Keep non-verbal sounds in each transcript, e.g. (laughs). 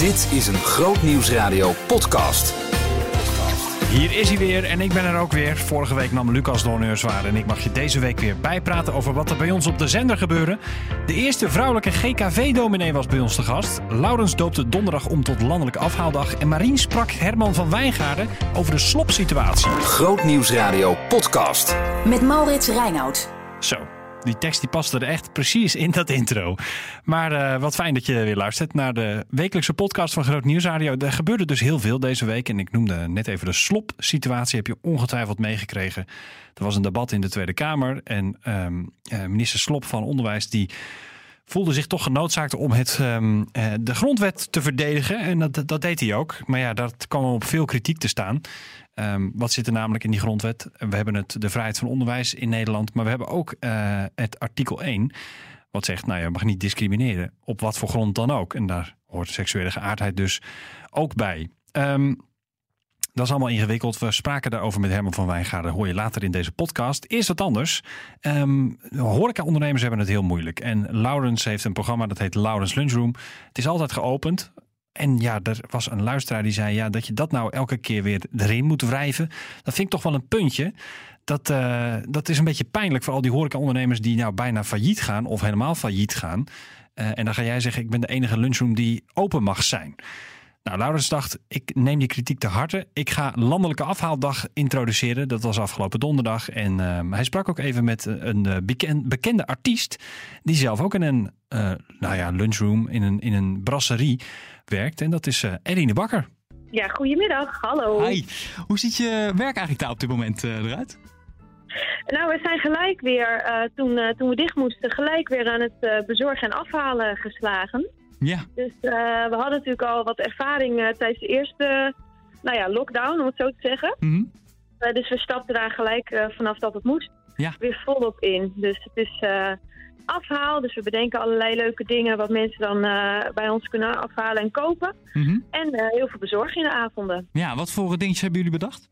Dit is een Groot Nieuwsradio podcast. Hier is hij weer en ik ben er ook weer. Vorige week nam Lucas Donneurs waar en ik mag je deze week weer bijpraten over wat er bij ons op de zender gebeurde. De eerste vrouwelijke GKV-dominee was bij ons te gast. Laurens doopte donderdag om tot landelijke afhaaldag. En Marien sprak Herman van Wijngaarden over de slopsituatie. Groot Nieuwsradio podcast. Met Maurits Reinoud. Zo, die tekst die paste er echt precies in dat intro. Maar eh, wat fijn dat je weer luistert naar de wekelijkse podcast van Groot Nieuwsradio. Er gebeurde dus heel veel deze week. En ik noemde net even de slop-situatie. Heb je ongetwijfeld meegekregen. Er was een debat in de Tweede Kamer. En ehm, eh, minister Slop van Onderwijs die voelde zich toch genoodzaakt om het, ehm, eh, de grondwet te verdedigen. En dat, dat deed hij ook. Maar ja, dat kwam op veel kritiek te staan. Ehm, wat zit er namelijk in die grondwet? We hebben het, de vrijheid van onderwijs in Nederland. Maar we hebben ook eh, het artikel 1. Wat zegt, nou je mag niet discrimineren. Op wat voor grond dan ook. En daar hoort seksuele geaardheid dus ook bij. Ehm, dat is allemaal ingewikkeld. We spraken daarover met Herman van Wijngaarden. Hoor je later in deze podcast. Eerst wat anders. Um, Horeca-ondernemers hebben het heel moeilijk. En Laurens heeft een programma dat heet Laurens Lunchroom. Het is altijd geopend. En ja, er was een luisteraar die zei: ja, dat je dat nou elke keer weer erin moet wrijven. Dat vind ik toch wel een puntje. Dat, uh, dat is een beetje pijnlijk voor al die horeca-ondernemers die nou bijna failliet gaan of helemaal failliet gaan. Uh, en dan ga jij zeggen: ik ben de enige lunchroom die open mag zijn. Nou, Laurens dacht, ik neem die kritiek te harte. Ik ga landelijke afhaaldag introduceren. Dat was afgelopen donderdag. En uh, hij sprak ook even met een bekend, bekende artiest... die zelf ook in een uh, nou ja, lunchroom, in een, in een brasserie werkt. En dat is uh, Eline Bakker. Ja, goedemiddag. Hallo. Hi. Hoe ziet je werk eigenlijk daar op dit moment eruit? Nou, we zijn gelijk weer, toen, toen we dicht moesten, gelijk weer aan het bezorgen en afhalen geslagen. Ja. Dus uh, we hadden natuurlijk al wat ervaring uh, tijdens de eerste nou ja, lockdown, om het zo te zeggen. Mm -hmm. uh, dus we stapten daar gelijk vanaf dat het moest ja. weer volop in. Dus het is afhaal, dus we bedenken allerlei leuke dingen wat mensen dan bij ons kunnen afhalen en kopen. Mm -hmm. En heel veel bezorgen in de avonden. Ja, wat voor dingetjes hebben jullie bedacht?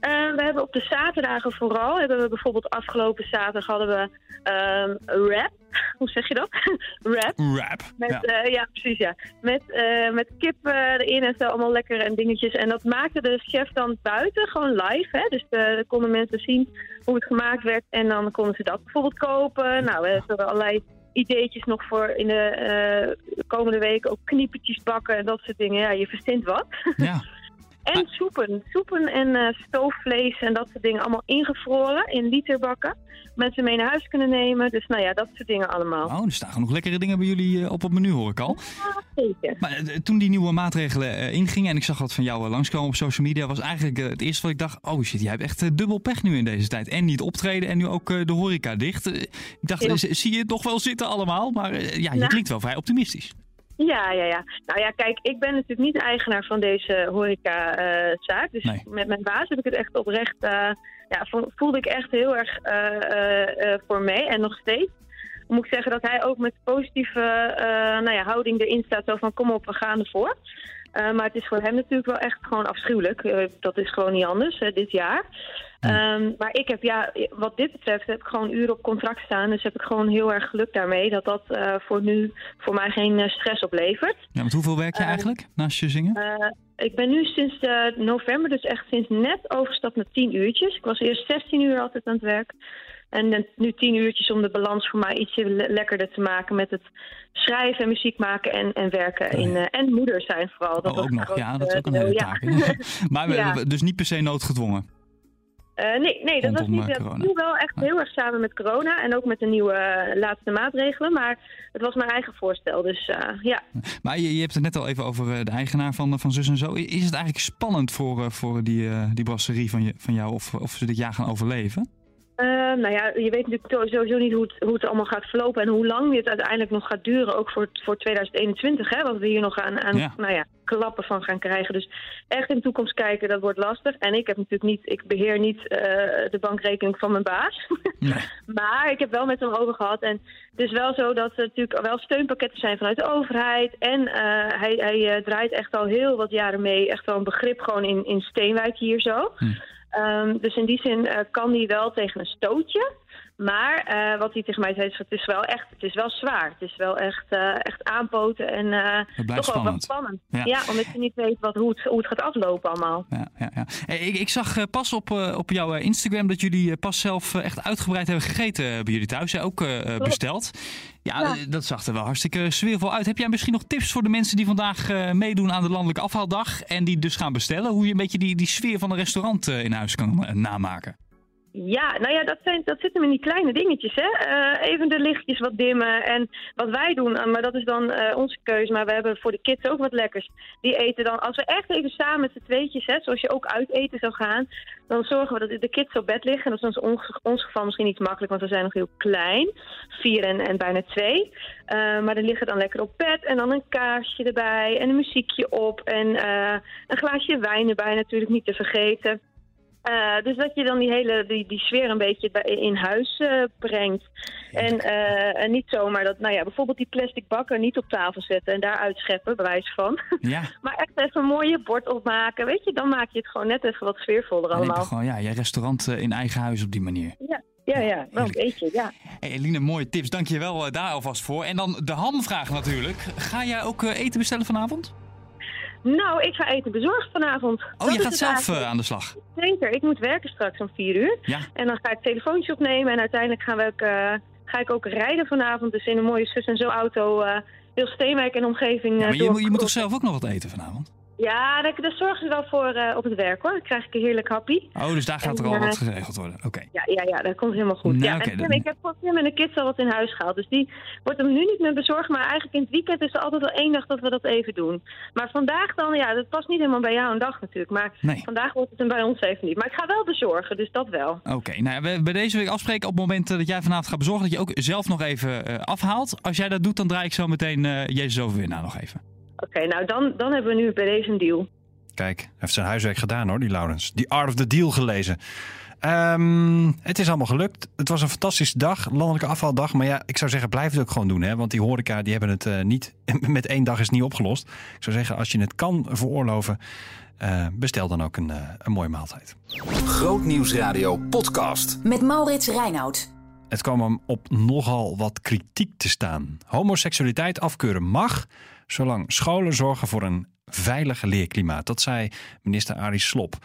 Uh, we hebben op de zaterdagen vooral, hebben we bijvoorbeeld afgelopen zaterdag hadden we um, rap. (laughs) Hoe zeg je dat? (laughs) rap. Rap. Met, ja. Uh, ja, precies ja. Met, uh, met kip erin en zo, allemaal lekker en dingetjes. En dat maakte de chef dan buiten, gewoon live. Hè? Dus dan konden mensen zien hoe het gemaakt werd. En dan konden ze dat bijvoorbeeld kopen. Nou, we hebben allerlei ideetjes nog voor in de komende week. Ook kniepertjes bakken en dat soort dingen. Ja, je verzint wat. Ja. (laughs) En soepen. Soepen en uh, stoofvlees en dat soort dingen allemaal ingevroren in literbakken. Mensen mee naar huis kunnen nemen. Dus nou ja, dat soort dingen allemaal. Oh, er staan genoeg lekkere dingen bij jullie uh, op het menu, hoor ik al. Ja, zeker. Maar uh, toen die nieuwe maatregelen ingingen en ik zag wat van jou langskomen op social media, was eigenlijk het eerste wat ik dacht, oh shit, jij hebt echt dubbel pech nu in deze tijd. En niet optreden en nu ook de horeca dicht. ik dacht, ja. zie je het toch wel zitten allemaal? Maar ja, je Ja. klinkt wel vrij optimistisch. Ja, ja, ja. Nou ja, kijk, ik ben natuurlijk niet eigenaar van deze horecazaak. dus Nee. met mijn baas heb ik het echt oprecht... eh, ja, vo- voelde ik echt heel erg eh, eh, eh, voor mee. En nog steeds moet ik zeggen dat hij ook met positieve eh, nou ja, houding erin staat. Zo van, kom op, we gaan ervoor. Eh, maar het is voor hem natuurlijk wel echt gewoon afschuwelijk. Eh, dat is gewoon niet anders eh, dit jaar. Ehm, maar ik heb, ja, wat dit betreft, heb ik gewoon uren op contract staan. Dus heb ik gewoon heel erg geluk daarmee dat dat eh, voor nu voor mij geen eh, stress oplevert. Ja, met hoeveel werk je Ehm, eigenlijk naast je zingen? Eh, ik ben nu sinds november, dus echt sinds net overgestapt naar 10 uurtjes. Ik was eerst 16 uur altijd aan het werk. En nu 10 uurtjes om de balans voor mij ietsje le- lekkerder te maken met het schrijven en muziek maken en, en werken. In, eh, en moeder zijn vooral. Dat Oh, ook nog. Ja, dat is ook een hele ja. taak. maar (laughs) Ja. dus niet per se noodgedwongen. Eh, nee, nee, dat was niet. eh, Dat viel wel echt heel erg samen met corona en ook met de nieuwe eh, laatste maatregelen. Maar het was mijn eigen voorstel. Dus ja. Maar je, je hebt het net al even over de eigenaar van, van Zus en Zo. Is het eigenlijk spannend voor, voor die, die brasserie van, je, van jou of, of ze dit jaar gaan overleven? Eh, nou ja, je weet natuurlijk sowieso niet hoe het, hoe het allemaal gaat verlopen en hoe lang dit uiteindelijk nog gaat duren, ook voor, voor 2021, hè, wat we hier nog aan, aan Ja. nou ja, klappen van gaan krijgen. Dus echt in de toekomst kijken, dat wordt lastig. En ik heb natuurlijk niet, ik beheer niet eh, de bankrekening van mijn baas. (laughs) Nee. Maar ik heb wel met hem over gehad. En het is wel zo dat er natuurlijk wel steunpakketten zijn vanuit de overheid. En eh, hij, hij draait echt al heel wat jaren mee. Echt wel een begrip gewoon in, in Steenwijk hier zo. Hm. Ehm, dus in die zin eh, kan hij wel tegen een stootje. Maar eh, wat hij tegen mij zei, is het is wel echt, het is wel zwaar. Het is wel echt, eh, echt aanpoten en Het blijft toch wel wat spannend. spannend. Ja. Ja. omdat je niet weet wat, hoe, het, hoe het gaat aflopen allemaal. Ja, ja, ja. Hey, ik, ik zag pas op, op jouw Instagram dat jullie pas zelf echt uitgebreid hebben gegeten bij jullie thuis. hè, Ook besteld. Ja, Ja. eh, dat zag er wel hartstikke sfeervol uit. Heb jij misschien nog tips voor de mensen die vandaag eh, meedoen aan de Landelijke Afhaaldag en die dus gaan bestellen? Hoe je een beetje die, die sfeer van een restaurant eh, in huis kan namaken? Ja, nou ja, dat, zijn, dat zit hem in die kleine dingetjes. Hè? Eh, even de lichtjes wat dimmen. En wat wij doen, eh, maar dat is dan eh, onze keuze. Maar we hebben voor de kids ook wat lekkers. Die eten dan, als we echt even samen met z'n tweetjes, hè, zoals je ook uit eten zou gaan. Dan zorgen we dat de kids op bed liggen. Dat is ons, ons geval misschien niet makkelijk, want we zijn nog heel klein. Vier en, bijna twee. Maar die liggen dan lekker op bed. En dan een kaarsje erbij. En een muziekje op. En een glaasje wijn erbij natuurlijk niet te vergeten. Eh, dus dat je dan die hele die, die sfeer een beetje in huis eh, brengt. En, eh, en niet zomaar dat, nou ja, bijvoorbeeld die plastic bakken niet op tafel zetten en daar uitscheppen, bewijs van. (laughs) Ja, maar echt even een mooie bord opmaken, weet je, dan maak je het gewoon net even wat sfeervoller allemaal. gewoon ja, je restaurant in eigen huis op die manier. Ja, ja, ja, wel een beetje, ja. Hey Eline, mooie tips. Dank je wel daar alvast voor. En dan de hamvraag natuurlijk. Ga jij ook eten bestellen vanavond? Nou, ik ga eten bezorgd vanavond. Oh, Dat je gaat zelf eh, aan de slag. Zeker, ik moet werken straks om vier uur. Ja. En dan ga ik telefoontje opnemen en uiteindelijk gaan we ook, eh, ga ik ook rijden vanavond. Dus in een mooie zus en zo auto eh heel Steenwijk en omgeving. Ja, maar je, je moet toch zelf ook nog wat eten vanavond? Ja, daar, daar zorgen ze wel voor eh, op het werk hoor. Dan krijg ik een heerlijk happy. Oh, dus daar gaat er al eh, wat geregeld worden. Oké. Ja, ja, ja, dat komt helemaal goed. Nou, ja, en dan- ik heb voor Tim en de kids al wat in huis gehaald. Dus die wordt hem nu niet meer bezorgd. Maar eigenlijk in het weekend is er altijd wel één dag dat we dat even doen. Maar vandaag dan, ja, dat past niet helemaal bij jou een dag natuurlijk. Maar Nee. vandaag wordt het hem bij ons even niet. Maar ik ga wel bezorgen, dus dat wel. Oké, nou, we bij deze week afspreken op het moment eh, dat jij vanavond gaat bezorgen dat je ook zelf nog even eh, afhaalt. Als jij dat doet, dan draai ik zo meteen eh Jezus overwinnaar nog even. Oké, nou dan, dan hebben we nu bij deze een deal. Kijk, hij heeft zijn huiswerk gedaan hoor, die Laurens. Die Art of the Deal gelezen. Ehm, het is allemaal gelukt. Het was een fantastische dag, landelijke afvaldag. Maar ja, ik zou zeggen, blijf het ook gewoon doen. Hè? Want die horeca, die hebben het eh, niet... (laughs) Met één dag is het niet opgelost. Ik zou zeggen, als je het kan veroorloven... eh, bestel dan ook een, eh, een mooie maaltijd. Grootnieuwsradio podcast. Met Maurits Reinoud. Het kwam hem op nogal wat kritiek te staan. Homoseksualiteit afkeuren mag, zolang scholen zorgen voor een veilig leerklimaat. Dat zei minister Arie Slop.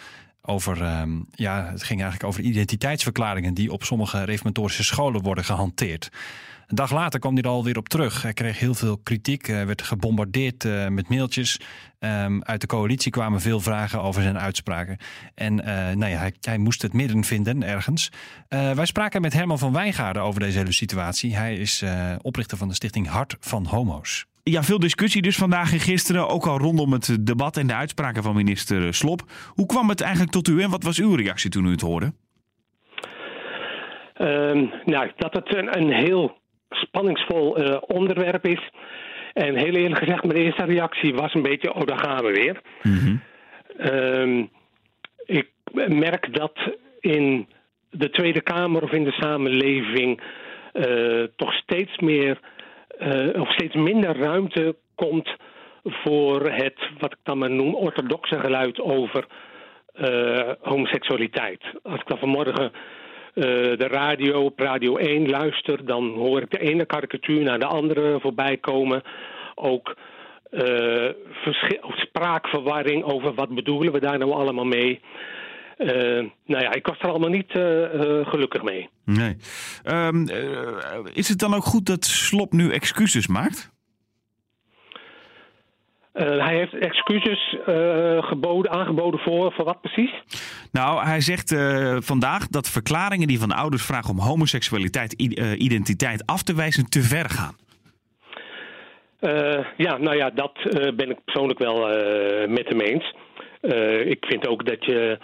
Over, ehm, ja, het ging eigenlijk over identiteitsverklaringen die op sommige reformatorische scholen worden gehanteerd. Een dag later kwam hij er alweer op terug. Hij kreeg heel veel kritiek, hij werd gebombardeerd eh, met mailtjes. Ehm, uit de coalitie kwamen veel vragen over zijn uitspraken. En eh, nou ja, hij, moest het midden vinden ergens. Eh, wij spraken met Herman van Wijngaarden over deze hele situatie. Hij is eh, oprichter van de stichting Hart van Homo's. Ja, veel discussie dus vandaag en gisteren, ook al rondom het debat en de uitspraken van minister Slop. Hoe kwam het eigenlijk tot u en wat was uw reactie toen u het hoorde? Ehm, nou, dat het een, een heel spanningsvol eh, onderwerp is. En heel eerlijk gezegd, mijn eerste reactie was een beetje, oh, daar gaan we weer. Ehm, ik merk dat in de Tweede Kamer of in de samenleving eh, toch steeds meer of steeds minder ruimte komt voor het, wat ik dan maar noem, orthodoxe geluid over eh, homoseksualiteit. Als ik dan vanmorgen eh, de radio op Radio 1 luister, dan hoor ik de ene karikatuur naar de andere voorbij komen. Ook eh, spraakverwarring over wat bedoelen we daar nou allemaal mee. Eh, nou ja, ik was er allemaal niet eh, eh, gelukkig mee. Nee. Ehm, eh, is het dan ook goed dat Slop nu excuses maakt? Hij heeft excuses geboden, aangeboden voor, voor wat precies? Nou, hij zegt vandaag dat verklaringen die van ouders vragen om homoseksualiteit, identiteit af te wijzen, te ver gaan. Ja, nou ja, dat ben ik persoonlijk wel met hem eens. Ik vind ook dat je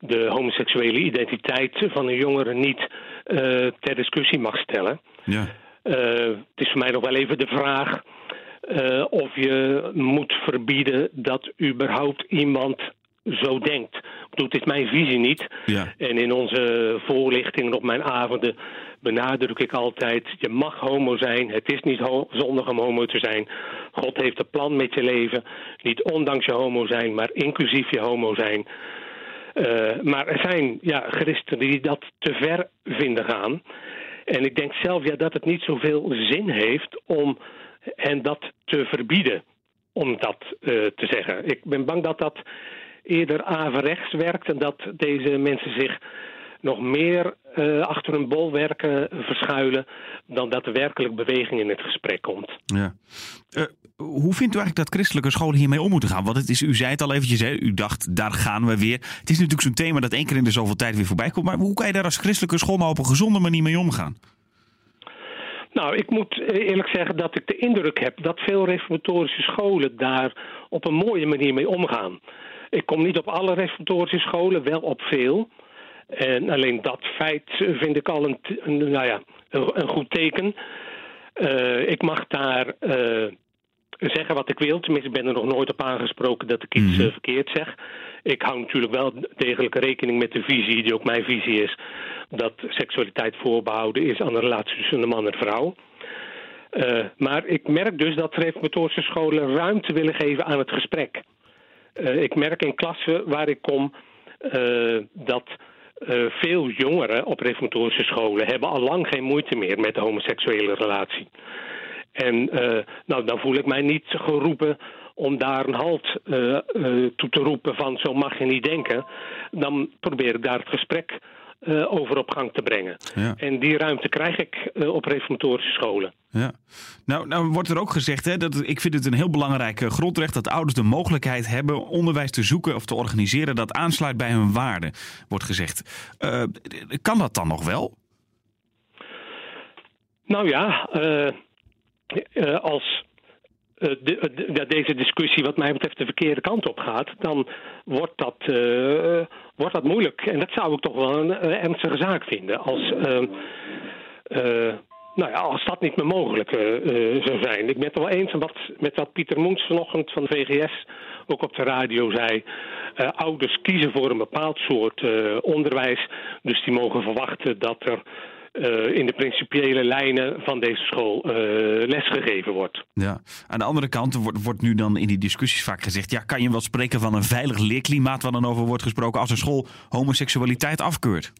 de homoseksuele identiteit van een jongere niet eh, ter discussie mag stellen. Ja. Eh, het is voor mij nog wel even de vraag eh, of je moet verbieden dat überhaupt iemand zo denkt. Het is mijn visie niet. Ja. En in onze voorlichtingen op mijn avonden benadruk ik altijd: je mag homo zijn. Het is niet zondig om homo te zijn. God heeft een plan met je leven. Niet ondanks je homo zijn, maar inclusief je homo zijn. Eh, maar er zijn ja, christenen die dat te ver vinden gaan. En ik denk zelf ja, dat het niet zoveel zin heeft om hen dat te verbieden, om dat eh, te zeggen. Ik ben bang dat dat eerder averechts werkt en dat deze mensen zich nog meer uh, achter een bolwerken verschuilen dan dat er werkelijk beweging in het gesprek komt. Ja. Hoe vindt u eigenlijk dat christelijke scholen hiermee om moeten gaan? Want het is, u zei het al eventjes, hè? u dacht daar gaan we weer. Het is natuurlijk zo'n thema dat één keer in de zoveel tijd weer voorbij komt. Maar hoe kan je daar als christelijke school nou op een gezonde manier mee omgaan? Nou, ik moet eerlijk zeggen dat ik de indruk heb dat veel reformatorische scholen daar op een mooie manier mee omgaan. Ik kom niet op alle reformatorische scholen, wel op veel. En alleen dat feit vind ik al een, nou ja, een, goed teken. Uh, ik mag daar uh, zeggen wat ik wil. Tenminste, ik ben er nog nooit op aangesproken dat ik iets uh, verkeerd zeg. Ik hou natuurlijk wel degelijk rekening met de visie, die ook mijn visie is, dat seksualiteit voorbehouden is aan de relatie tussen een man en vrouw. Uh, maar ik merk dus dat reformatorische scholen ruimte willen geven aan het gesprek. Uh, ik merk in klassen waar ik kom dat veel jongeren op reformatorische scholen hebben al lang geen moeite meer met de homoseksuele relatie. En uh, nou, dan voel ik mij niet geroepen om daar een halt uh, toe te roepen van zo mag je niet denken. Dan probeer ik daar het gesprek uh, over op gang te brengen. Ja. En die ruimte krijg ik uh, op reformatorische scholen. Ja. Nou, nou wordt er ook gezegd, hè, dat ik vind het een heel belangrijk grondrecht dat ouders de mogelijkheid hebben onderwijs te zoeken of te organiseren dat aansluit bij hun waarden, wordt gezegd. Kan dat dan nog wel? Nou ja, als uh, de, de, deze discussie wat mij betreft de verkeerde kant op gaat, dan wordt dat, wordt dat moeilijk. En dat zou ik toch wel een ernstige zaak vinden. Als, nou ja, als dat niet meer mogelijk zou zijn. Ik ben het wel eens wat, met wat Pieter Moens vanochtend van de VGS ook op de radio zei. ouders kiezen voor een bepaald soort onderwijs. Dus die mogen verwachten dat er uh, in de principiële lijnen van deze school uh, lesgegeven wordt. Ja, aan de andere kant wordt, wordt nu dan in die discussies vaak gezegd: ja, kan je wel spreken van een veilig leerklimaat waar dan over wordt gesproken als een school homoseksualiteit afkeurt?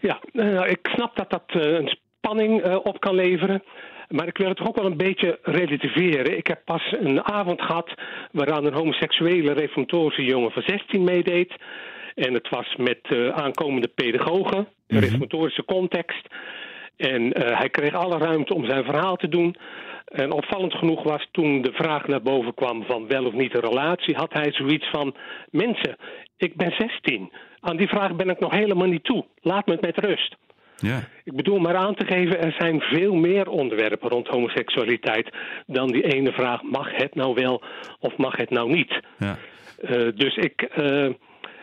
Ja, uh, ik snap dat dat een spanning op kan leveren. Maar ik wil het toch ook wel een beetje relativeren. Ik heb pas een avond gehad waaraan een homoseksuele reformatorische jongen van 16 meedeed. En het was met uh, aankomende pedagogen, een mm -hmm. reformatorische context. En uh, hij kreeg alle ruimte om zijn verhaal te doen. En opvallend genoeg was toen de vraag naar boven kwam van wel of niet een relatie, had hij zoiets van: Mensen, ik ben 16. Aan die vraag ben ik nog helemaal niet toe. Laat me het met rust. Ja. Ik bedoel maar aan te geven, er zijn veel meer onderwerpen rond homoseksualiteit dan die ene vraag: mag het nou wel of mag het nou niet? Ja. Uh, dus ik. Uh,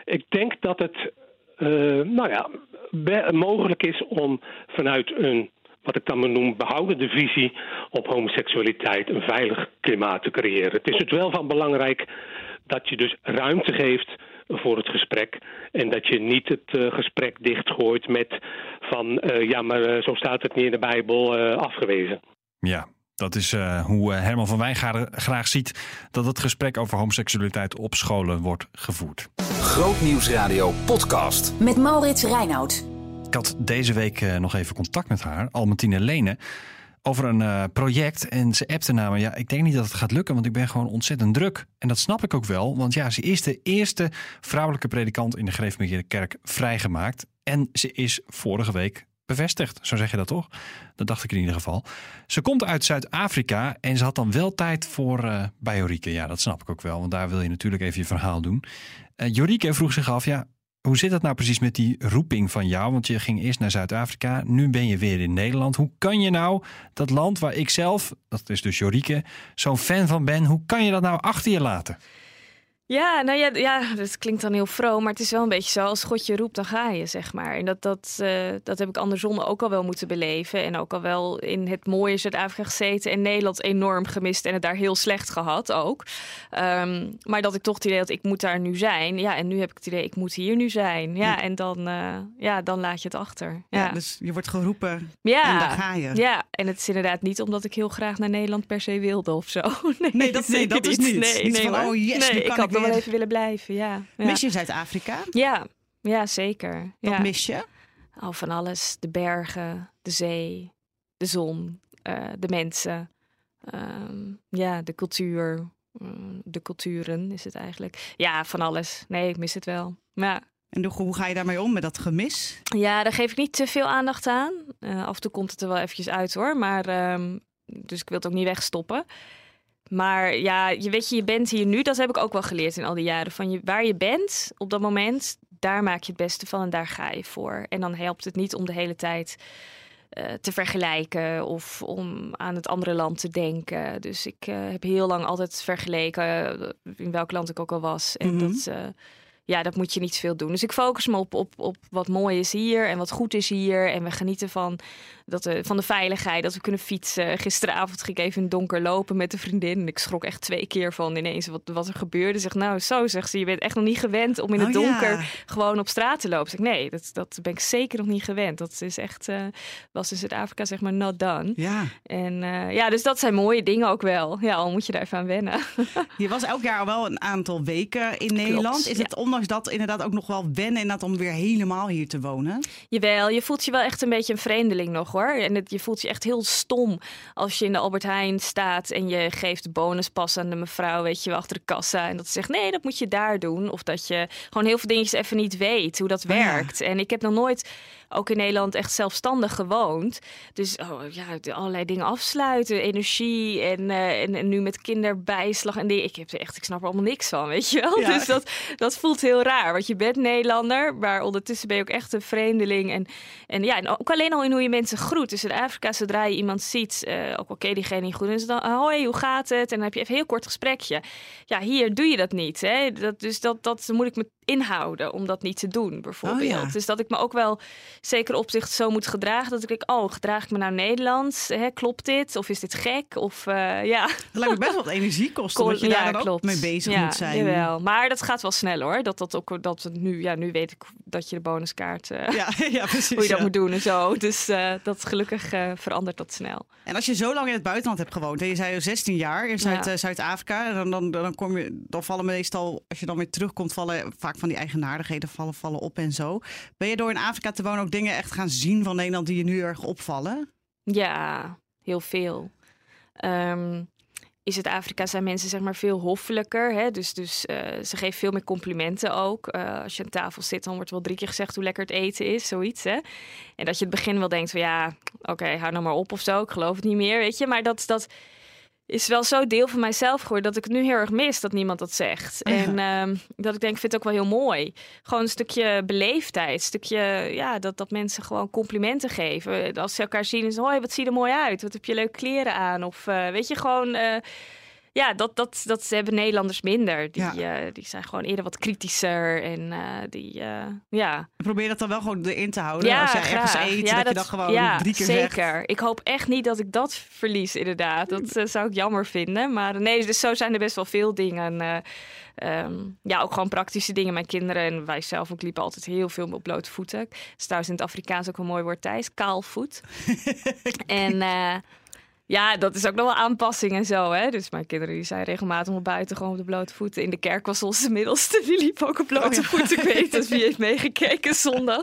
ik denk dat het uh, nou ja, mogelijk is om vanuit een, wat ik dan noem, behoudende visie op homoseksualiteit een veilig klimaat te creëren. Het is het wel van belangrijk dat je dus ruimte geeft voor het gesprek. En dat je niet het uh, gesprek dichtgooit met van uh, ja, maar zo staat het niet in de Bijbel afgewezen. Ja, dat is uh, hoe Herman van Wijngaarden graag ziet dat het gesprek over homoseksualiteit op scholen wordt gevoerd. Grootnieuwsradio podcast. Met Maurits Reinoud. Ik had deze week uh, nog even contact met haar, Almentine Lene, over een uh, project. En ze appte naar me, ja, ik denk niet dat het gaat lukken, want ik ben gewoon ontzettend druk. En dat snap ik ook wel, want ja, ze is de eerste vrouwelijke predikant in de Gereformeerde Kerk vrijgemaakt. En ze is vorige week bevestigd. Zo zeg je dat toch? Dat dacht ik in ieder geval. Ze komt uit Zuid-Afrika en ze had dan wel tijd voor uh, bij Jorike. Ja, dat snap ik ook wel, want daar wil je natuurlijk even je verhaal doen. Uh, Jorike vroeg zich af, ja, hoe zit dat nou precies met die roeping van jou? Want je ging eerst naar Zuid-Afrika, nu ben je weer in Nederland. Hoe kan je nou dat land waar ik zelf, dat is dus Jorike, zo'n fan van ben, hoe kan je dat nou achter je laten? Ja, nou ja, ja, dat klinkt dan heel vroom, maar het is wel een beetje zo. Als God je roept, dan ga je, zeg maar. En dat, dat, uh, dat heb ik andersom ook al wel moeten beleven. En ook al wel in het mooie Zuid-Afrika gezeten en Nederland enorm gemist en het daar heel slecht gehad ook. Um, maar dat ik toch het idee had, ik moet daar nu zijn. Ja, en nu heb ik het idee, ik moet hier nu zijn. Ja, ja. en dan, uh, ja, dan laat je het achter. Ja. ja. dus je wordt geroepen ja. en daar ga je. Ja, en het is inderdaad niet omdat ik heel graag naar Nederland per se wilde of zo. (laughs) Nee, nee dat, nee, dat is niet. Nee, niet nee, van, oh yes, nee, kan ik wel even willen blijven, ja. ja. Mis je Zuid-Afrika? Ja, ja zeker. Wat ja. mis je? Oh, van alles. De bergen, de zee, de zon, uh, de mensen. Um, ja, de cultuur. Mm, de culturen is het eigenlijk. Ja, van alles. Nee, ik mis het wel. Ja. En hoe ga je daarmee om met dat gemis? Ja, daar geef ik niet te veel aandacht aan. Uh, af en toe komt het er wel eventjes uit hoor. Maar, um, dus ik wil het ook niet wegstoppen. Maar ja, je weet je, je bent hier nu. Dat heb ik ook wel geleerd in al die jaren. Van je, waar je bent op dat moment, daar maak je het beste van en daar ga je voor. En dan helpt het niet om de hele tijd uh, te vergelijken of om aan het andere land te denken. Dus ik uh, heb heel lang altijd vergeleken in welk land ik ook al was. En mm -hmm. dat ja, dat moet je niet veel doen. Dus ik focus me op, op, op wat mooi is hier en wat goed is hier. En we genieten van, dat, uh, van de veiligheid, dat we kunnen fietsen. Gisteravond ging ik even in het donker lopen met een vriendin. En ik schrok echt twee keer van ineens wat, wat er gebeurde. Zeg, nou zo, zegt ze, je bent echt nog niet gewend om in het oh, donker ja. gewoon op straat te lopen. Zeg, nee, dat, dat ben ik zeker nog niet gewend. Dat is echt, uh, was in Zuid-Afrika zeg maar not done. Ja. En uh, ja, dus dat zijn mooie dingen ook wel. Ja, al moet je daar even aan wennen. (laughs) je was elk jaar al wel een aantal weken in Nederland. Klopt, is ja. het ondanks dat inderdaad ook nog wel wennen inderdaad om weer helemaal hier te wonen? Jawel, je voelt je wel echt een beetje een vreemdeling nog hoor. En het, je voelt je echt heel stom als je in de Albert Heijn staat en je geeft de bonuspas aan de mevrouw, weet je wel, achter de kassa. En dat ze zegt, nee, dat moet je daar doen. Of dat je gewoon heel veel dingetjes even niet weet hoe dat werkt. Ja. En ik heb nog nooit ook in Nederland echt zelfstandig gewoond. Dus oh, ja, allerlei dingen afsluiten, energie en, uh, en, en, nu met kinderbijslag en dingen. Ik heb er echt, ik snap er allemaal niks van, weet je wel. Ja. Dus dat, dat voelt heel raar, want je bent Nederlander, maar ondertussen ben je ook echt een vreemdeling. En, en ja, en ook alleen al in hoe je mensen groet. Dus in Afrika, zodra je iemand ziet, uh, ook al ken je diegene niet goed, dan is dan, hoi, hoe gaat het? En dan heb je even een heel kort gesprekje. Ja, hier doe je dat niet. Hè? Dat, dus dat, dat moet ik me inhouden om dat niet te doen, bijvoorbeeld. Oh, ja. Dus dat ik me ook wel zeker opzicht zo moet gedragen. Dat ik denk, oh, gedraag ik me nou Nederlands? Hè, klopt dit? Of is dit gek? Of uh, ja. Dat lijkt me best wat energie kosten, dat je ja, daar dan klopt. ook mee bezig ja, moet zijn. Jawel. Maar dat gaat wel snel hoor. Dat dat ook dat het nu, ja, nu weet ik dat je de bonuskaart, uh, ja, (laughs) ja, precies, hoe je dat moet doen en zo. Dus uh, dat gelukkig verandert dat snel. En als je zo lang in het buitenland hebt gewoond, en je zei 16 jaar in Zuid. Zuid-Afrika, dan, dan, dan, kom je, dan vallen meestal, als je dan weer terugkomt, vallen vaak van die eigenaardigheden vallen, vallen op en zo. Ben je door in Afrika te wonen ook dingen echt gaan zien van Nederland die je nu erg opvallen? Ja, heel veel. Um, in Zuid-Afrika zijn mensen zeg maar veel hoffelijker. Hè? Dus, dus uh, ze geven veel meer complimenten ook. Uh, als je aan tafel zit, dan wordt wel drie keer gezegd hoe lekker het eten is, zoiets. Hè? En dat je het begin wel denkt van ja, oké, hou nou maar op of zo. Ik geloof het niet meer, weet je. Maar dat, dat is wel zo deel van mijzelf geworden dat ik het nu heel erg mis dat niemand dat zegt. Ja. En um, dat ik denk, ik vind het ook wel heel mooi. Gewoon een stukje beleefdheid. Een stukje, ja, dat, dat mensen gewoon complimenten geven. Als ze elkaar zien, is hoi, wat zie je er mooi uit? Wat heb je leuke kleren aan? Of uh, weet je, gewoon... Uh, ja, dat, dat, dat hebben Nederlanders minder. Die, ja. uh, die zijn gewoon eerder wat kritischer. En uh, die, uh, ja. Probeer dat dan wel gewoon erin te houden. Ja, als jij graag. ergens eet, ja, dat, dat, je dan gewoon drie keer zeker. zegt. Ik hoop echt niet dat ik dat verlies, inderdaad. Dat zou ik jammer vinden. Maar nee, dus zo zijn er best wel veel dingen. Um, ja, ook gewoon praktische dingen. Mijn kinderen en wij zelf ook liepen altijd heel veel op blote voeten. Dat is trouwens in het Afrikaans ook een mooi woord, Thijs. Kaalvoet. (laughs) en... Ja, dat is ook nog wel aanpassing en zo. Hè? Dus mijn kinderen die zijn regelmatig op buiten gewoon op de blote voeten. In de kerk was onze middelste, die liep ook op blote oh, ja. voeten. Ik weet wie (laughs) heeft meegekeken zondag.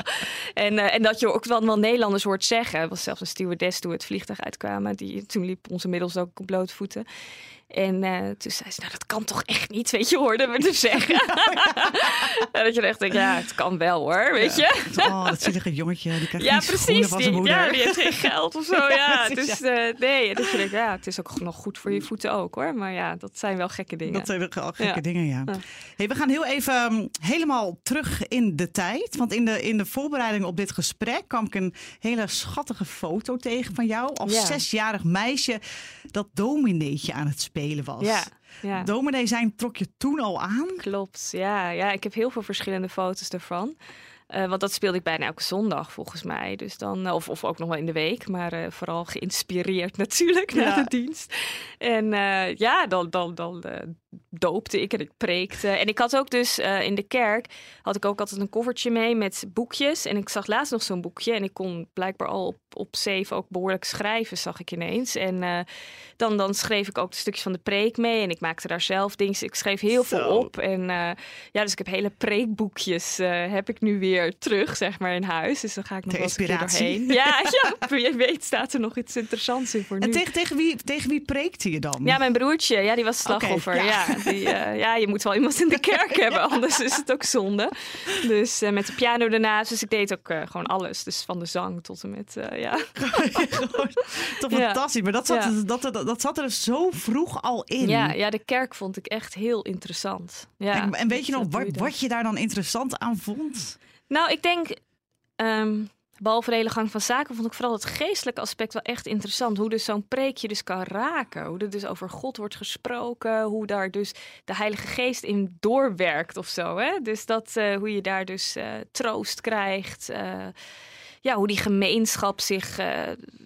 En, uh, en dat je ook wel, wel Nederlanders hoort zeggen. Er was zelfs een stewardess toen we het vliegtuig uitkwamen. Die, toen liep onze middelste ook op blote voeten. En uh, toen zei ze, nou dat kan toch echt niet, weet je, hoorden we dus zeggen. (laughs) en dat je echt denkt, ja, het kan wel hoor, weet ja. je. oh, dat zielige jongetje, die krijgt ja, precies, van die, moeder. ja, die heeft geen (laughs) geld of zo, ja. dus uh, nee, dus je denkt, ja, het is ook nog goed voor je voeten ook hoor. Maar ja, dat zijn wel gekke dingen. Dat zijn wel gekke Ja. dingen, ja. Ja. Hey, we gaan heel even um, helemaal terug in de tijd. Want in de, in de voorbereiding op dit gesprek kwam ik een hele schattige foto tegen van jou. Als Ja. zesjarig meisje dat domineetje aan het spelen was. Ja, ja. Dominee zijn trok je toen al aan? Klopt, ja. ja. Ik heb heel veel verschillende foto's ervan. Uh, want dat speelde ik bijna elke zondag volgens mij. Dus dan, of, of ook nog wel in de week. Maar uh, vooral geïnspireerd (laughs) natuurlijk na Ja. de dienst. En uh, ja, dan, dan, dan doopte ik en ik preekte. En ik had ook dus in de kerk... had ik ook altijd een koffertje mee met boekjes. En ik zag laatst nog zo'n boekje. En ik kon blijkbaar al op, op zeven ook behoorlijk schrijven, zag ik ineens. En eh, dan, dan schreef ik ook de stukjes van de preek mee. En ik maakte daar zelf dingen. Ik schreef heel veel op. En eh, ja, dus ik heb hele preekboekjes eh, heb ik nu weer terug, zeg maar, in huis. Dus dan ga ik nog eens doorheen. Ja, (laughs) ja, je weet staat er nog iets interessants in voor nu. En tegen, tegen, wie, tegen wie preekte je dan? Ja, mijn broertje, ja, die was slachtoffer. Ja. ja. die, ja, je moet wel iemand in de kerk (laughs) hebben, anders is het ook zonde. Dus met de piano daarnaast. Dus ik deed ook gewoon alles. Dus van de zang tot en met, ja. (laughs) Toch Ja. fantastisch. Maar dat zat, Ja. dat, dat, dat zat er zo vroeg al in. ja. Ja, de kerk vond ik echt heel interessant. Ja, en, en weet je nog wat, je wat je daar dan interessant aan vond? Nou, ik denk, behalve de hele gang van zaken, vond ik vooral het geestelijke aspect wel echt interessant. Hoe dus zo'n preekje dus kan raken. Hoe er dus over God wordt gesproken. Hoe daar dus de Heilige Geest in doorwerkt of zo. Hè? Dus dat, eh, hoe je daar dus eh, troost krijgt. eh, ja, hoe die gemeenschap zich eh,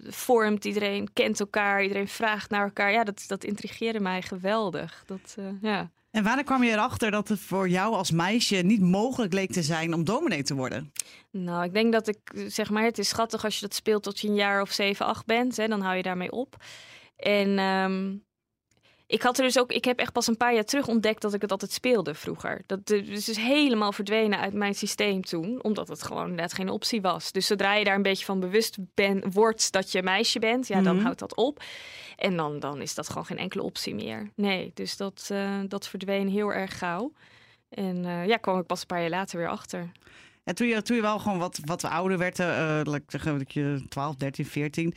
vormt. Iedereen kent elkaar, iedereen vraagt naar elkaar. Ja, dat, dat intrigeerde mij geweldig. Dat, eh, ja. En wanneer kwam je erachter dat het voor jou als meisje niet mogelijk leek te zijn om dominee te worden? Nou, ik denk dat ik, zeg maar, het is schattig als je dat speelt tot je een jaar of 7, 8 bent. Hè, dan hou je daarmee op. En ehm, ik had er dus ook, ik heb echt pas een paar jaar terug ontdekt dat ik het altijd speelde vroeger. Dat is dus helemaal verdwenen uit mijn systeem toen, omdat het gewoon inderdaad geen optie was. Dus zodra je daar een beetje van bewust ben, wordt dat je meisje bent, ja, dan Mhm. houdt dat op. En dan, dan is dat gewoon geen enkele optie meer. Nee, dus dat, eh, dat verdween heel erg gauw. En eh, ja, kwam ik pas een paar jaar later weer achter. En toen je, toen je wel gewoon wat, wat ouder werd, eh laat ik dat je 12, 13, 14,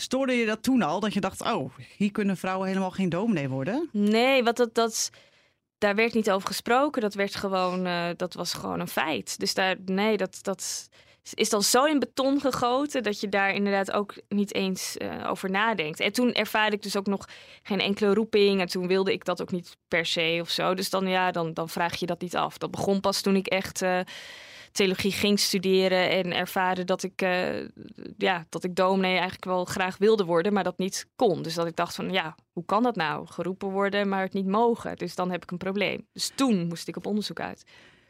stoorde je dat toen al? Dat je dacht, oh, hier kunnen vrouwen helemaal geen dominee worden? Nee, wat dat, dat, daar werd niet over gesproken. Dat werd gewoon, eh, dat was gewoon een feit. Dus daar, nee, dat, dat is dan zo in beton gegoten dat je daar inderdaad ook niet eens eh, over nadenkt. En toen ervaarde ik dus ook nog geen enkele roeping. En toen wilde ik dat ook niet per se of zo. Dus dan, ja, dan, dan vraag je dat niet af. Dat begon pas toen ik echt. eh, theologie ging studeren en ervaren dat ik, eh, ja, dat ik dominee eigenlijk wel graag wilde worden, maar dat niet kon. Dus dat ik dacht van, ja, hoe kan dat nou? Geroepen worden, maar het niet mogen. Dus dan heb ik een probleem. Dus toen moest ik op onderzoek uit.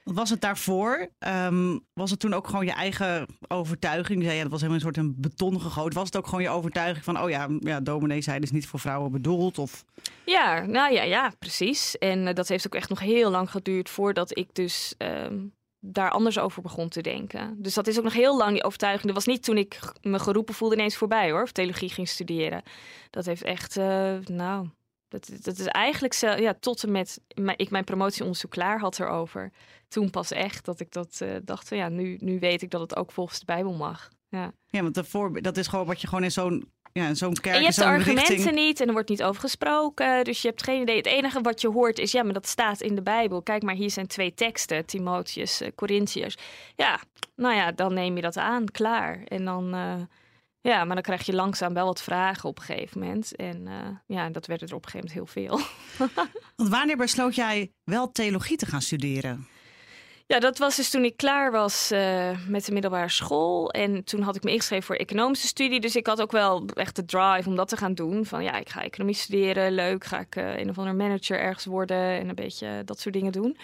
Was het daarvoor? Ehm, was het toen ook gewoon je eigen overtuiging? Ja, dat was helemaal een soort een beton gegoten. Was het ook gewoon je overtuiging van, oh ja, ja dominee zijn is niet voor vrouwen bedoeld? Of... Ja, nou ja, ja, precies. En eh, dat heeft ook echt nog heel lang geduurd voordat ik dus ehm, daar anders over begon te denken. Dus dat is ook nog heel lang die overtuiging. Dat was niet toen ik me geroepen voelde ineens voorbij hoor, of theologie ging studeren. Dat heeft echt, eh, nou, dat, dat is eigenlijk zo, ja, tot en met mijn, ik mijn promotieonderzoek klaar had erover. Toen pas echt dat ik dat eh, dacht ja, nu, nu weet ik dat het ook volgens de Bijbel mag. Ja. Ja, want daarvoor, dat is gewoon wat je gewoon in zo'n ja, zo'n kerk, En je hebt de argumenten richting... niet en er wordt niet over gesproken. Dus je hebt geen idee. Het enige wat je hoort is, ja, maar dat staat in de Bijbel. Kijk maar, hier zijn twee teksten, Timotheus, eh, Corinthiërs. Ja, nou ja, dan neem je dat aan, klaar. En dan, eh, ja, maar dan krijg je langzaam wel wat vragen op een gegeven moment. En eh, ja, dat werd er op een gegeven moment heel veel. (laughs) Want wanneer besloot jij wel theologie te gaan studeren? Ja, dat was dus toen ik klaar was eh, met de middelbare school. En toen had ik me ingeschreven voor economische studie. Dus ik had ook wel echt de drive om dat te gaan doen. Van ja, ik ga economie studeren. Leuk, ga ik eh, een of ander manager ergens worden. En een beetje dat soort dingen doen.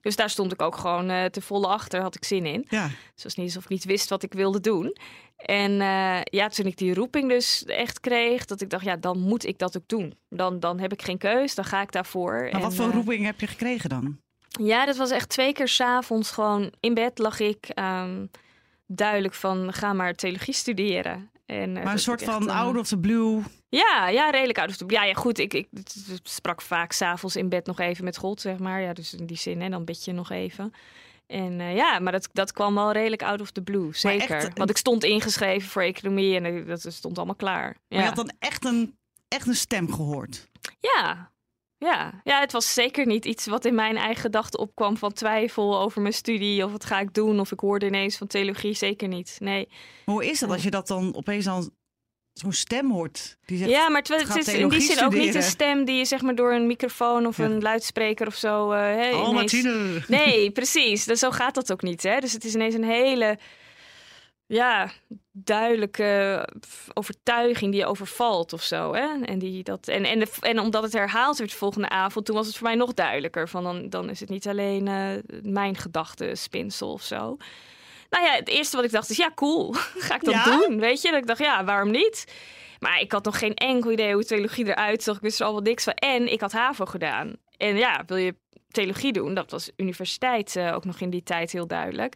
Dus daar stond ik ook gewoon eh te volle achter. Had ik zin in. Ja, Dus het was niet alsof ik niet wist wat ik wilde doen. En ja, toen ik die roeping dus echt kreeg, dat ik dacht, ja, dan moet ik dat ook doen. Dan, dan heb ik geen keus, dan ga ik daarvoor. maar En, wat voor roeping heb je gekregen dan? Ja, dat was echt twee keer s'avonds gewoon in bed lag ik ehm, duidelijk van ga maar theologie studeren. En, eh, Maar een soort van eh, out of the blue. Ja, ja, redelijk out of the Ja, ja, goed. Ik, ik sprak vaak s'avonds in bed nog even met God, zeg maar. Ja, dus in die zin, hè, dan bid je nog even. En eh, ja, maar dat, dat kwam wel redelijk out of the blue, zeker. echt, Want ik stond ingeschreven voor economie en dat stond allemaal klaar. Maar je had dan echt een, echt een stem gehoord. Ja. Ja. ja, het was zeker niet iets wat in mijn eigen gedachten opkwam van twijfel over mijn studie of wat ga ik doen. Of ik hoorde ineens van theologie, zeker niet. Nee. Maar hoe is dat als je dat dan opeens dan zo'n stem hoort? Die zegt, Ja, maar het, is in die zin ook niet een stem die je zeg maar door een microfoon of Ja. een luidspreker of zo. eh hey, oh ineens-. Nee, precies. Dus zo gaat dat ook niet. Hè? Dus het is ineens een hele ja, duidelijke overtuiging die je overvalt of zo. Hè? En, die, dat, en, en, de, en omdat het herhaald werd de volgende avond, toen was het voor mij nog duidelijker. Van dan, dan is het niet alleen eh, mijn gedachtenspinsel of zo. Nou ja, het eerste wat ik dacht is, ja, cool. (laughs) Ga ik dat Ja? doen? Weet je? Dat ik dacht, ja, waarom niet? Maar ik had nog geen enkel idee hoe theologie eruit zag. Ik wist er al wel niks van. En ik had HAVO gedaan. En ja, wil je theologie doen? Dat was universiteit eh, ook nog in die tijd heel duidelijk.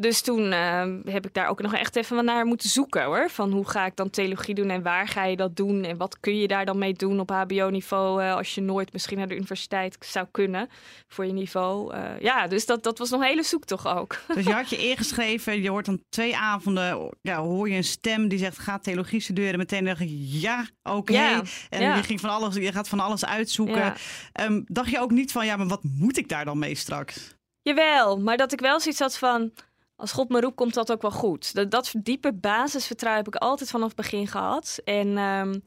Dus toen eh, heb ik daar ook nog echt even naar moeten zoeken hoor. Van hoe ga ik dan theologie doen en waar ga je dat doen? En wat kun je daar dan mee doen op HBO-niveau eh, als je nooit misschien naar de universiteit zou kunnen voor je niveau? Eh, ja, dus dat, dat was nog een hele zoektocht ook. (laughs) Dus je had je ingeschreven, je hoort dan twee avonden, ja, hoor je een stem die zegt ga theologie studeren. Meteen dacht je ja, oké. Ja, En ja. je, ging van alles, je gaat van alles uitzoeken. Ja. Ehm, dacht je ook niet van ja, maar wat moet ik daar dan mee straks? Jawel, maar dat ik wel zoiets had van... Als God me roept, komt dat ook wel goed. Dat, dat diepe basisvertrouwen heb ik altijd vanaf het begin gehad. En ehm,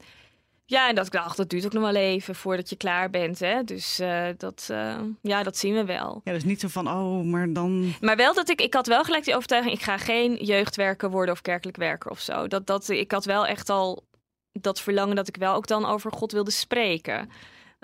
ja, en dat ik dacht, dat duurt ook nog wel even voordat je klaar bent. Hè? Dus eh, dat, eh, ja, dat zien we wel. Ja, dus niet zo van oh, maar dan. Maar wel dat ik, ik had wel gelijk die overtuiging, ik ga geen jeugdwerker worden of kerkelijk werker of zo. Dat, dat, ik had wel echt al dat verlangen dat ik wel ook dan over God wilde spreken.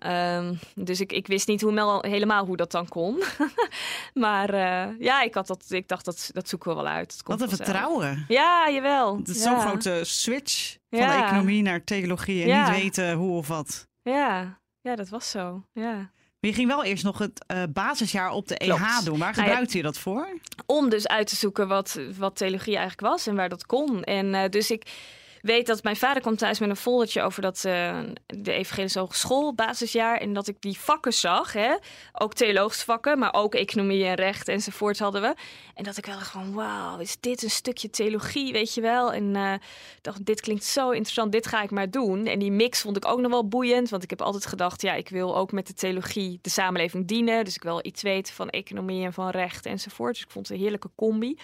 Ehm, dus ik, ik wist niet hoe, mel- helemaal hoe dat dan kon. (laughs) maar eh, ja, ik, had dat, ik dacht, dat, dat zoeken we wel uit. Dat komt Wat een vertrouwen. Ja, jawel. Het is ja. zo'n grote switch van Ja. economie naar theologie en Ja. niet weten hoe of wat. Ja. ja, dat was zo. Ja. Maar je ging wel eerst nog het eh, basisjaar op de Klopt. EH doen. Waar Nou ja, gebruikte je dat voor? om dus uit te zoeken wat, wat theologie eigenlijk was en waar dat kon. En eh, dus ik weet dat mijn vader kwam thuis met een foldertje over dat, eh, de Evangelische Hogeschool basisjaar. En dat ik die vakken zag, hè? ook vakken, maar ook economie en recht enzovoort hadden we. En dat ik wel van, wauw, is dit een stukje theologie, weet je wel? En ik dacht, dit klinkt zo interessant, dit ga ik maar doen. En die mix vond ik ook nog wel boeiend, want ik heb altijd gedacht, ja, ik wil ook met de theologie de samenleving dienen. Dus ik wil iets weten van economie en van recht enzovoort. Dus ik vond het een heerlijke combi.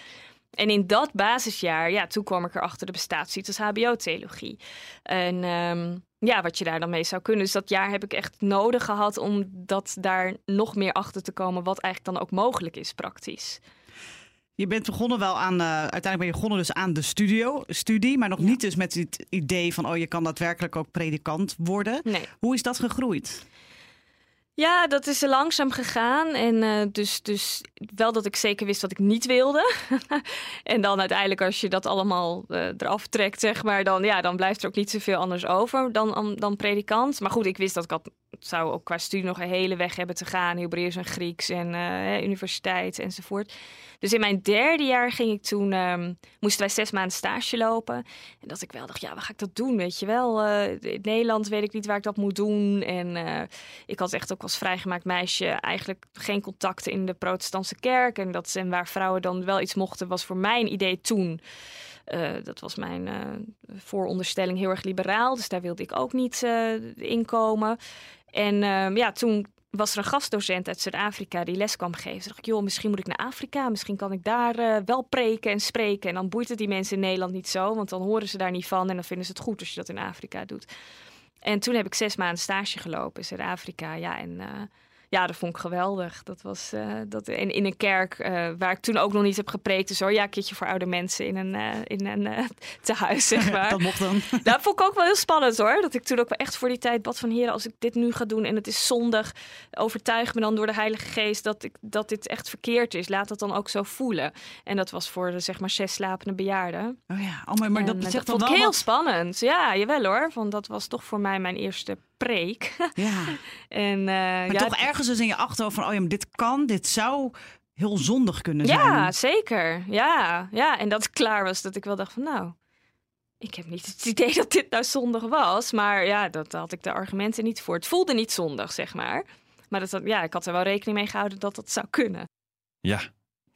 En in dat basisjaar, ja, toen kwam ik erachter, de bestaat als HBO-theologie. En ehm, ja, wat je daar dan mee zou kunnen. Dus dat jaar heb ik echt nodig gehad om dat daar nog meer achter te komen, wat eigenlijk dan ook mogelijk is praktisch. Je bent begonnen wel aan, eh, uiteindelijk ben je begonnen dus aan de studio, studie, maar nog niet dus met het idee van, oh, je kan daadwerkelijk ook predikant worden. Nee. Hoe is dat gegroeid? Ja, dat is langzaam gegaan. En eh, dus, dus wel dat ik zeker wist wat ik niet wilde. (laughs) en dan uiteindelijk als je dat allemaal eh, eraf trekt, zeg maar, dan, ja, dan blijft er ook niet zoveel anders over dan, dan predikant. Maar goed, ik wist dat ik had, zou ook qua studie nog een hele weg hebben te gaan. Hebreeuws en Grieks en eh, universiteit enzovoort. Dus in mijn derde jaar ging ik toen, ehm, moesten wij zes maanden stage lopen. En dat ik wel dacht, ja, waar ga ik dat doen, weet je wel? Eh, in Nederland weet ik niet waar ik dat moet doen. En eh, ik had echt ook als vrijgemaakt meisje eigenlijk geen contacten in de protestantse kerk. En, dat, en waar vrouwen dan wel iets mochten, was voor mijn idee toen... eh, dat was mijn eh, vooronderstelling heel erg liberaal. Dus daar wilde ik ook niet eh in komen. En ehm, ja, toen was er een gastdocent uit Zuid-Afrika die les kwam geven. Toen dacht ik, joh, misschien moet ik naar Afrika. Misschien kan ik daar wel preken en spreken. En dan boeit het die mensen in Nederland niet zo. Want dan horen ze daar niet van. En dan vinden ze het goed als je dat in Afrika doet. En toen heb ik zes maanden stage gelopen in Zuid-Afrika. Ja, en ja, dat vond ik geweldig. Dat was eh, dat, en in een kerk eh, waar ik toen ook nog niet heb gepreekt. Dus hoor, ja, een keertje voor oude mensen in een, eh, in een eh, (laughs) tehuis, zeg (laughs) maar. Dat mocht dan. (laughs) Dat vond ik ook wel heel spannend hoor. Dat ik toen ook wel echt voor die tijd bad van heren, als ik dit nu ga doen en het is zondag, overtuig me dan door de Heilige Geest dat, ik, dat dit echt verkeerd is. Laat dat dan ook zo voelen. En dat was voor de zeg maar zes slapende bejaarden. Oh ja, oh, maar, maar dat En, dan vond ik heel wat- spannend. Ja, jawel hoor. Want dat was toch voor mij mijn eerste preek. Ja, (laughs) en, eh, maar ja, toch ergens dus in je achterhoofd van, oh ja, maar dit kan, dit zou heel zondig kunnen zijn. Ja, zeker. Ja, ja, en dat het klaar was dat ik wel dacht van nou, ik heb niet het idee dat dit nou zondag was. Maar ja, dat had ik de argumenten niet voor. Het voelde niet zondag, zeg maar. Maar dat, ja, ik had er wel rekening mee gehouden dat dat zou kunnen. Ja,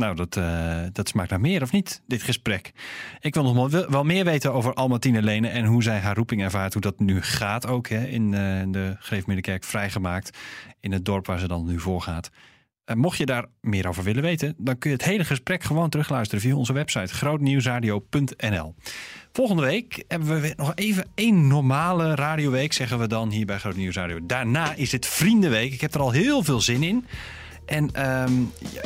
nou, dat, eh, dat smaakt naar meer of niet, dit gesprek. Ik wil nog wel, meer weten over Almatine Lene en hoe zij haar roeping ervaart. Hoe dat nu gaat ook hè, in eh, de Greefmiddenkerk vrijgemaakt. In het dorp waar ze dan nu voor gaat. Eh, mocht je daar meer over willen weten, dan kun je het hele gesprek gewoon terugluisteren via onze website grootnieuwsradio.nl. Volgende week hebben we weer nog even één normale radioweek, zeggen we dan hier bij Groot Nieuws Radio. Daarna is het Vriendenweek. Ik heb er al heel veel zin in. En ehm,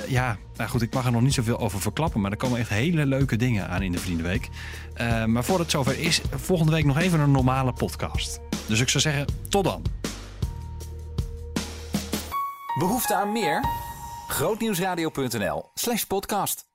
ja, nou goed, ik mag er nog niet zoveel over verklappen, maar er komen echt hele leuke dingen aan in de Vriendenweek. Eh, maar voordat het zover is, volgende week nog even een normale podcast. Dus ik zou zeggen, tot dan. Behoefte aan meer? Grootnieuwsradio.nl slash podcast.